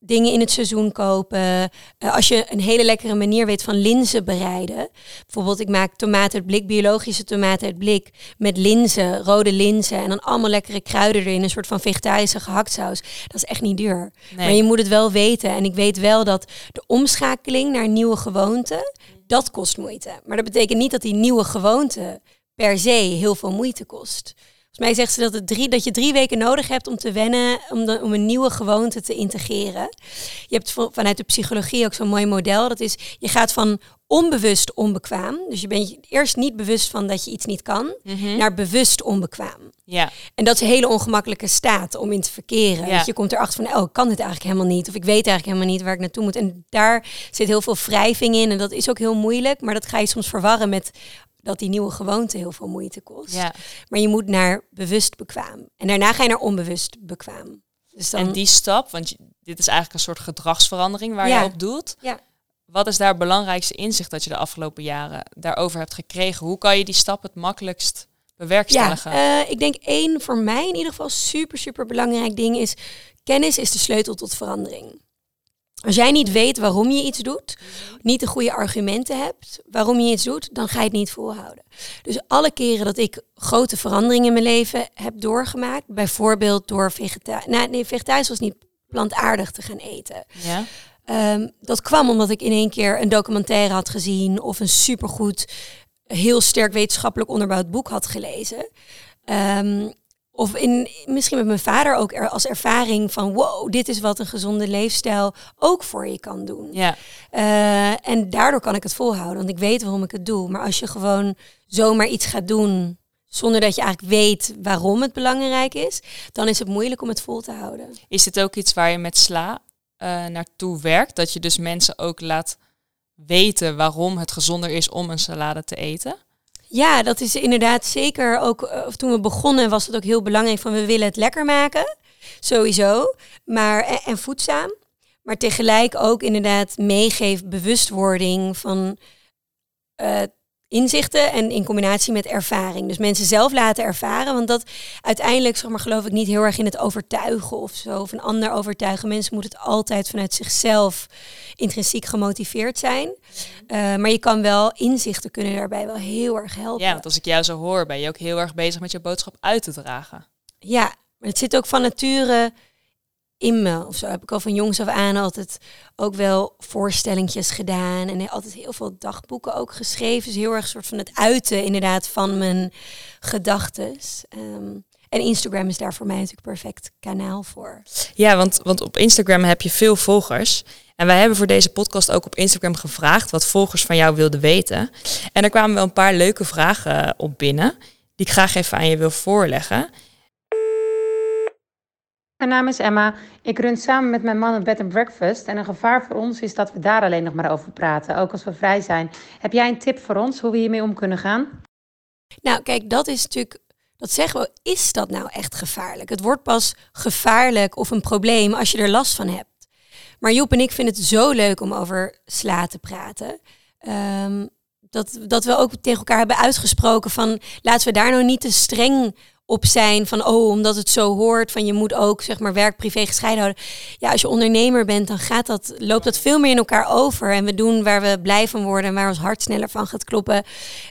dingen in het seizoen kopen. Uh, als je een hele lekkere manier weet van linzen bereiden. Bijvoorbeeld, ik maak tomaten uit blik, biologische tomaten uit blik. Met linzen, rode linzen. En dan allemaal lekkere kruiden erin. Een soort van vegetarische gehaktsaus. Dat is echt niet duur. Maar je moet het wel weten. En ik weet wel dat de omschakeling naar nieuwe gewoonte. Dat kost moeite. Maar dat betekent niet dat die nieuwe gewoonte per se heel veel moeite kost. Volgens mij zegt ze dat, het drie, dat je drie weken nodig hebt om te wennen, om, de, om een nieuwe gewoonte te integreren. Je hebt vanuit de psychologie ook zo'n mooi model. Dat is, je gaat van onbewust onbekwaam. Dus je bent eerst niet bewust van dat je iets niet kan, mhm. naar bewust onbekwaam. Ja. En dat is een hele ongemakkelijke staat om in te verkeren. Ja. je komt erachter van, oh, ik kan dit eigenlijk helemaal niet. Of ik weet eigenlijk helemaal niet waar ik naartoe moet. En daar zit heel veel wrijving in. En dat is ook heel moeilijk. Maar dat ga je soms verwarren met dat die nieuwe gewoonte heel veel moeite kost. Ja. Maar je moet naar bewust bekwaam. En daarna ga je naar onbewust bekwaam. Dus dan... En die stap, want dit is eigenlijk een soort gedragsverandering waar je op doet. Ja. Wat is daar het belangrijkste inzicht dat je de afgelopen jaren daarover hebt gekregen? Hoe kan je die stap het makkelijkst bewerkstelligen? Ja, uh, ik denk één voor mij in ieder geval super, super belangrijk ding is... kennis is de sleutel tot verandering. Als jij niet weet waarom je iets doet, niet de goede argumenten hebt waarom je iets doet, dan ga je het niet volhouden. Dus alle keren dat ik grote veranderingen in mijn leven heb doorgemaakt, bijvoorbeeld door vegetarisch, nou, nee, vegetarisch was niet plantaardig te gaan eten. Ja. Um, dat kwam omdat ik in één keer een documentaire had gezien of een supergoed, heel sterk wetenschappelijk onderbouwd boek had gelezen. Um, of in, misschien met mijn vader ook er, als ervaring van wow, dit is wat een gezonde leefstijl ook voor je kan doen. Ja. Uh, en daardoor kan ik het volhouden, want ik weet waarom ik het doe. Maar als je gewoon zomaar iets gaat doen zonder dat je eigenlijk weet waarom het belangrijk is, dan is het moeilijk om het vol te houden. Is dit ook iets waar je met sla uh, naartoe werkt? Dat je dus mensen ook laat weten waarom het gezonder is om een salade te eten? Ja, dat is inderdaad zeker ook. Uh, toen we begonnen was het ook heel belangrijk van we willen het lekker maken. Sowieso. Maar, en, voedzaam. Maar tegelijk ook inderdaad meegeeft bewustwording van uh, inzichten en in combinatie met ervaring. Dus mensen zelf laten ervaren, want dat uiteindelijk, zeg maar, geloof ik niet heel erg in het overtuigen of zo, of een ander overtuigen. Mensen moeten het altijd vanuit zichzelf intrinsiek gemotiveerd zijn. Uh, maar je kan wel, inzichten kunnen daarbij wel heel erg helpen. Ja, want als ik jou zo hoor, ben je ook heel erg bezig met je boodschap uit te dragen. Ja, maar het zit ook van nature in me. Of zo heb ik al van jongs af aan altijd ook wel voorstellingjes gedaan. En altijd heel veel dagboeken ook geschreven. Dus heel erg soort van het uiten inderdaad van mijn gedachten. Um, en Instagram is daar voor mij natuurlijk perfect kanaal voor. Ja, want, want op Instagram heb je veel volgers. En wij hebben voor deze podcast ook op Instagram gevraagd wat volgers van jou wilden weten. En er kwamen wel een paar leuke vragen op binnen, die ik graag even aan je wil voorleggen. Mijn naam is Emma. Ik run samen met mijn man een bed and breakfast. En een gevaar voor ons is dat we daar alleen nog maar over praten, ook als we vrij zijn. Heb jij een tip voor ons hoe we hiermee om kunnen gaan? Nou, kijk, dat is natuurlijk. Dat zeggen we, is dat nou echt gevaarlijk? Het wordt pas gevaarlijk of een probleem als je er last van hebt. Maar Joep en ik vinden het zo leuk om over sla te praten. Um, dat, dat we ook tegen elkaar hebben uitgesproken van laten we daar nou niet te streng op zijn van oh, omdat het zo hoort van je moet ook zeg maar werk privé gescheiden houden. Ja, als je ondernemer bent, dan gaat dat loopt dat veel meer in elkaar over en we doen waar we blij van worden en waar ons hart sneller van gaat kloppen.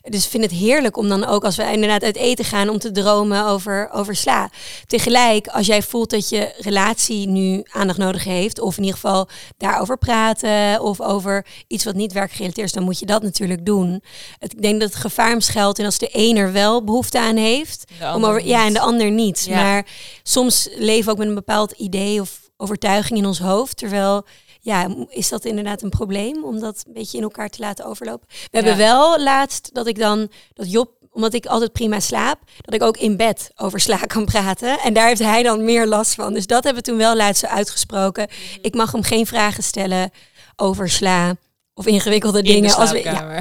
Dus ik vind het heerlijk om dan ook als we inderdaad uit eten gaan om te dromen over over sla. Tegelijk, als jij voelt dat je relatie nu aandacht nodig heeft of in ieder geval daarover praten of over iets wat niet werkgerelateerd is, dan moet je dat natuurlijk doen. Ik denk dat het gevaar schuilt en als de een er wel behoefte aan heeft om over ja, en de ander niet. Maar soms leven we ook met een bepaald idee of overtuiging in ons hoofd. Terwijl, ja, is dat inderdaad een probleem om dat een beetje in elkaar te laten overlopen? We hebben wel laatst dat ik dan, dat Job omdat ik altijd prima slaap, dat ik ook in bed over sla kan praten. En daar heeft hij dan meer last van. Dus dat hebben we toen wel laatst uitgesproken. Mhm. Ik mag hem geen vragen stellen over sla of ingewikkelde dingen. als we, ja.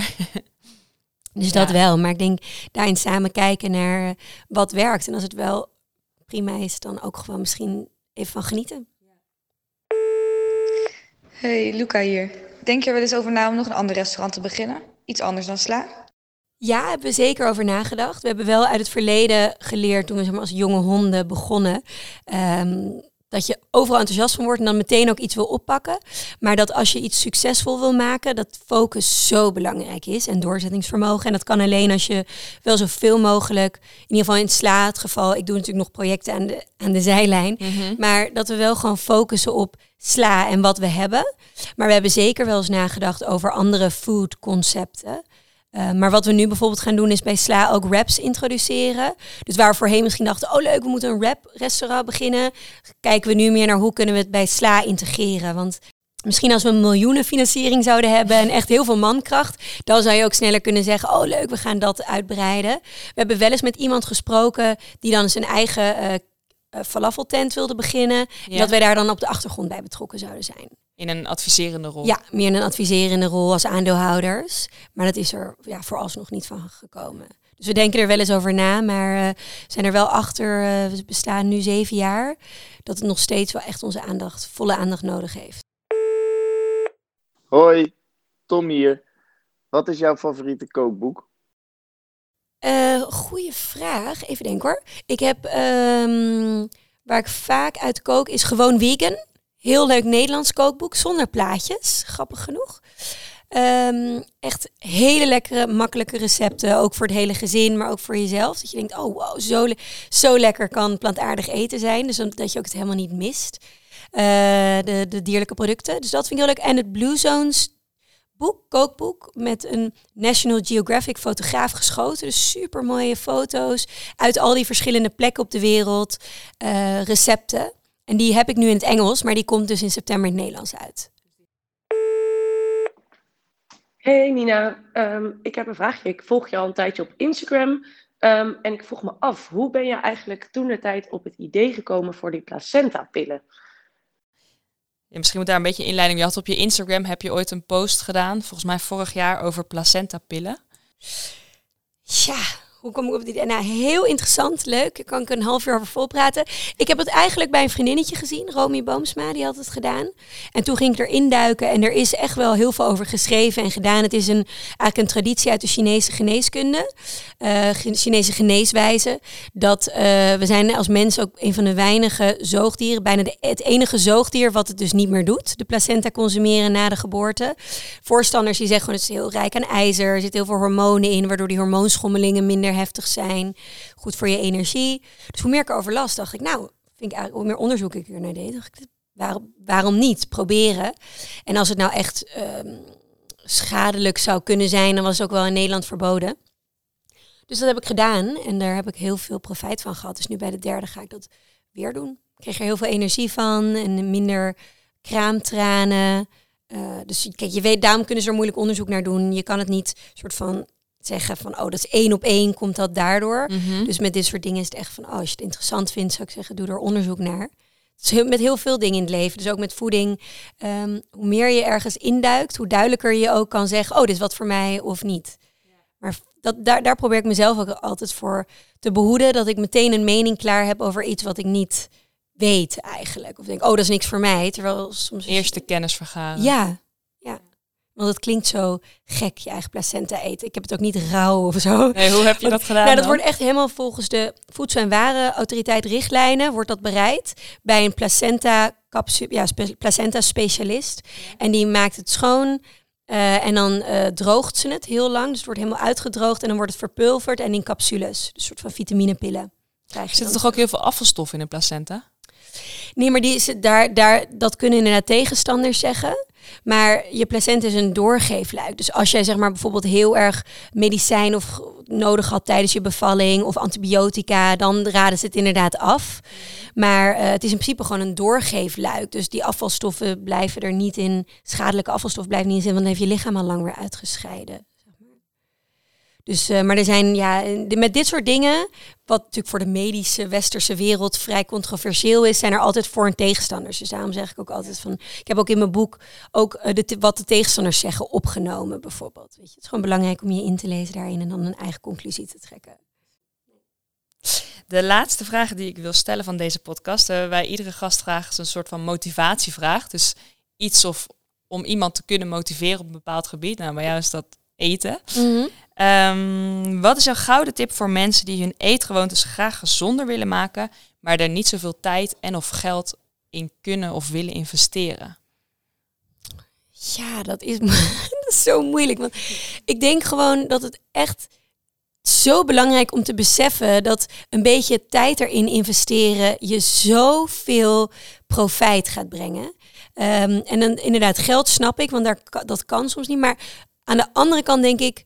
Dus dat wel. Maar ik denk daarin samen kijken naar eh, wat werkt. En als het wel prima is, dan ook gewoon misschien even van genieten. Hey, Luca hier. Denk je er wel eens over na om nog een ander restaurant te beginnen? Iets anders dan sla? Ja, hebben we zeker over nagedacht. We hebben wel uit het verleden geleerd toen we zeg maar, als jonge honden begonnen. Um, dat je overal enthousiast van wordt en dan meteen ook iets wil oppakken. Maar dat als je iets succesvol wil maken, dat focus zo belangrijk is en doorzettingsvermogen. En dat kan alleen als je wel zoveel mogelijk, in ieder geval in het slaat geval, ik doe natuurlijk nog projecten aan de, aan de zijlijn, mhm. maar dat we wel gewoon focussen op sla en wat we hebben. Maar we hebben zeker wel eens nagedacht over andere food concepten. Uh, maar wat we nu bijvoorbeeld gaan doen is bij Sla ook wraps introduceren. Dus waar we voorheen misschien dachten, oh leuk, we moeten een wrap restaurant beginnen. Kijken we nu meer naar hoe kunnen we het bij Sla integreren. Want misschien als we een miljoenen financiering zouden hebben en echt heel veel mankracht, dan zou je ook sneller kunnen zeggen, oh leuk, we gaan dat uitbreiden. We hebben wel eens met iemand gesproken die dan zijn eigen uh, falafeltent wilde beginnen. Ja. Dat wij daar dan op de achtergrond bij betrokken zouden zijn. In een adviserende rol? Ja, meer in een adviserende rol als aandeelhouders. Maar dat is er ja, vooralsnog niet van gekomen. Dus we denken er wel eens over na, maar uh, zijn er wel achter, uh, we bestaan nu zeven jaar, dat het nog steeds wel echt onze aandacht, volle aandacht nodig heeft. Hoi, Tom hier. Wat is jouw favoriete kookboek? Uh, goeie vraag. Even denken hoor. Ik heb, um, waar ik vaak uit kook, is gewoon vegan. Heel leuk Nederlands kookboek zonder plaatjes, grappig genoeg. Um, echt hele lekkere, makkelijke recepten. Ook voor het hele gezin, maar ook voor jezelf. Dat je denkt, oh wow, zo, zo lekker kan plantaardig eten zijn. Dus dat je ook het helemaal niet mist. Uh, de, de dierlijke producten. Dus dat vind ik heel leuk. En het Blue Zones boek, kookboek, met een National Geographic fotograaf geschoten. Dus super mooie foto's uit al die verschillende plekken op de wereld. Uh, recepten. En die heb ik nu in het Engels, maar die komt dus in september in het Nederlands uit. Hey Nina, um, ik heb een vraagje. Ik volg je al een tijdje op Instagram. Um, en ik vroeg me af, hoe ben je eigenlijk toen de tijd op het idee gekomen voor die placenta-pillen? Ja, misschien moet daar een beetje inleiding. Je had op je Instagram heb je ooit een post gedaan, volgens mij vorig jaar, over placenta-pillen. Ja, hoe kom ik op die Nou, heel interessant, leuk. Daar kan ik een half uur over volpraten. Ik heb het eigenlijk bij een vriendinnetje gezien, Romy Boomsma, die had het gedaan. En toen ging ik erin duiken en er is echt wel heel veel over geschreven en gedaan. Het is een, eigenlijk een traditie uit de Chinese geneeskunde, uh, Chinese geneeswijze. Dat uh, we zijn als mensen ook een van de weinige zoogdieren, bijna de, het enige zoogdier wat het dus niet meer doet. De placenta consumeren na de geboorte. Voorstanders die zeggen gewoon het is heel rijk aan ijzer, er zit heel veel hormonen in, waardoor die hormoonschommelingen minder heftig zijn, goed voor je energie. Dus hoe meer ik erover las, dacht ik, nou, vind ik hoe meer onderzoek ik er naar deed, dacht ik, waarom, niet proberen? En als het nou echt um, schadelijk zou kunnen zijn, dan was het ook wel in Nederland verboden. Dus dat heb ik gedaan en daar heb ik heel veel profijt van gehad. Dus nu bij de derde ga ik dat weer doen. Ik kreeg er heel veel energie van en minder kraamtranen. Uh, dus kijk, je weet, daarom kunnen ze er moeilijk onderzoek naar doen. Je kan het niet soort van zeggen van, oh, dat is één op één, komt dat daardoor. Mhm. Dus met dit soort dingen is het echt van, oh, als je het interessant vindt, zou ik zeggen, doe er onderzoek naar. Het is heel, met heel veel dingen in het leven, dus ook met voeding. Ehm, hoe meer je ergens induikt, hoe duidelijker je ook kan zeggen, oh, dit is wat voor mij of niet. Maar dat, daar, daar probeer ik mezelf ook altijd voor te behoeden, dat ik meteen een mening klaar heb over iets wat ik niet weet eigenlijk. Of denk, oh, dat is niks voor mij. Terwijl soms... Eerste kennis vergaren. Ja. Want het klinkt zo gek, je eigen placenta eten. Ik heb het ook niet rauw of zo. Nee, hoe heb je dat gedaan Nou, dat dan? wordt echt helemaal volgens de Voedsel- en Warenautoriteit richtlijnen wordt dat bereid bij een placenta, ja, spe placenta specialist. En die maakt het schoon. Uh, en dan uh, droogt ze het heel lang. Dus het wordt helemaal uitgedroogd en dan wordt het verpulverd en in capsules. Dus een soort van vitaminepillen. Krijg je Zit er toch ook heel veel afvalstof in een placenta? Nee, maar die is, daar, daar, dat kunnen inderdaad tegenstanders zeggen. Maar je placenta is een doorgeefluik. Dus als jij zeg maar bijvoorbeeld heel erg medicijn of nodig had tijdens je bevalling of antibiotica, dan raden ze het inderdaad af. Maar uh, het is in principe gewoon een doorgeefluik. Dus die afvalstoffen blijven er niet in. Schadelijke afvalstof blijft niet in, want dan heeft je lichaam al lang weer uitgescheiden. Dus, uh, maar er zijn ja, met dit soort dingen, wat natuurlijk voor de medische westerse wereld vrij controversieel is, zijn er altijd voor- en tegenstanders. Dus daarom zeg ik ook altijd van, ik heb ook in mijn boek ook uh, de, wat de tegenstanders zeggen opgenomen, bijvoorbeeld. Weet je, het is gewoon belangrijk om je in te lezen daarin en dan een eigen conclusie te trekken. De laatste vraag die ik wil stellen van deze podcast, uh, wij iedere gast vragen is een soort van motivatievraag. Dus iets of om iemand te kunnen motiveren op een bepaald gebied. Nou, bij jou is dat eten. Mm -hmm. Um, wat is jouw gouden tip voor mensen die hun eetgewoontes graag gezonder willen maken, maar er niet zoveel tijd en of geld in kunnen of willen investeren? Ja, dat is, zo moeilijk. Want ik denk gewoon dat het echt zo belangrijk om te beseffen dat een beetje tijd erin investeren je zoveel profijt gaat brengen. Um, en dan inderdaad, geld snap ik, want daar, dat kan soms niet. Maar aan de andere kant denk ik,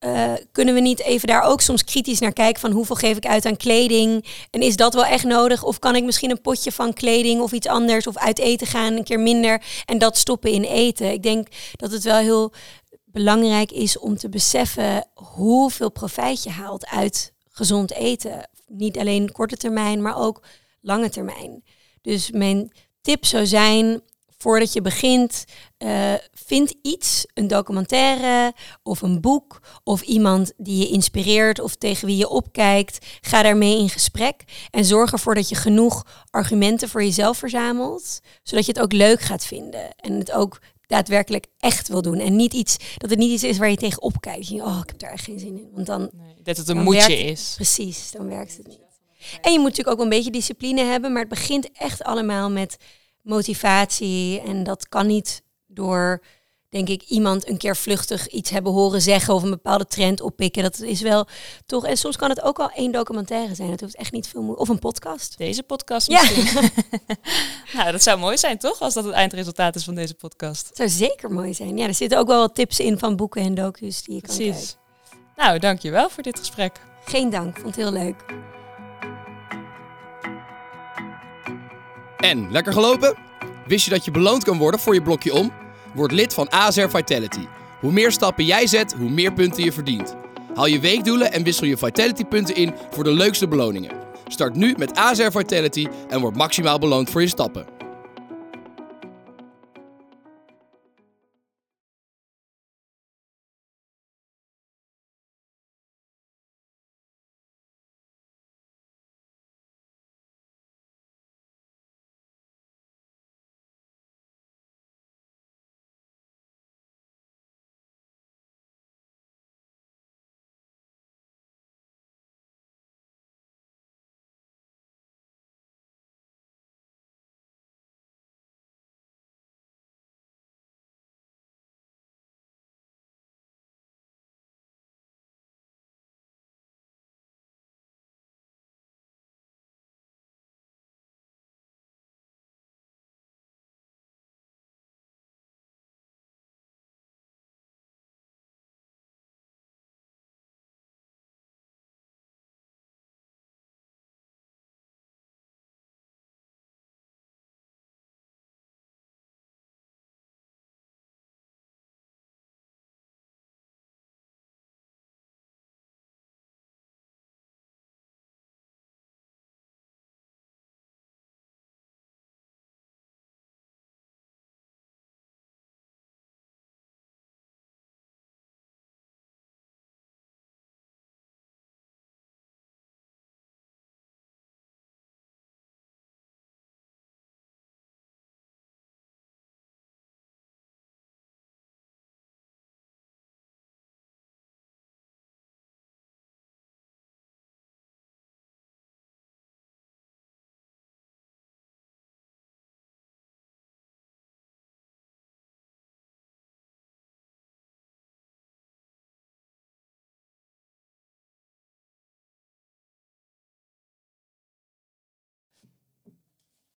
uh, kunnen we niet even daar ook soms kritisch naar kijken van hoeveel geef ik uit aan kleding en is dat wel echt nodig of kan ik misschien een potje van kleding of iets anders of uit eten gaan een keer minder en dat stoppen in eten. Ik denk dat het wel heel belangrijk is om te beseffen hoeveel profijt je haalt uit gezond eten. Niet alleen korte termijn, maar ook lange termijn. Dus mijn tip zou zijn voordat je begint, uh, vind iets, een documentaire of een boek of iemand die je inspireert of tegen wie je opkijkt. Ga daarmee in gesprek en zorg ervoor dat je genoeg argumenten voor jezelf verzamelt, zodat je het ook leuk gaat vinden en het ook daadwerkelijk echt wil doen. En niet iets dat het niet iets is waar je tegen opkijkt. Je, oh, ik heb daar echt geen zin in. Want dan, nee, dat het een moedje is. Precies, dan werkt het niet. En je moet natuurlijk ook een beetje discipline hebben, maar het begint echt allemaal met motivatie. En dat kan niet door, denk ik, iemand een keer vluchtig iets hebben horen zeggen of een bepaalde trend oppikken. Dat is wel toch. En soms kan het ook al één documentaire zijn. Het hoeft echt niet veel Of een podcast. Deze podcast Ja. misschien. nou, dat zou mooi zijn, toch? Als dat het eindresultaat is van deze podcast. Het zou zeker mooi zijn. Ja, er zitten ook wel wat tips in van boeken en docu's die je kan kijken. Precies. Nou, dankjewel voor dit gesprek. Geen dank, vond het heel leuk. En, lekker gelopen? Wist je dat je beloond kan worden voor je blokje om? Word lid van ASR Vitality. Hoe meer stappen jij zet, hoe meer punten je verdient. Haal je weekdoelen en wissel je Vitality punten in voor de leukste beloningen. Start nu met ASR Vitality en word maximaal beloond voor je stappen.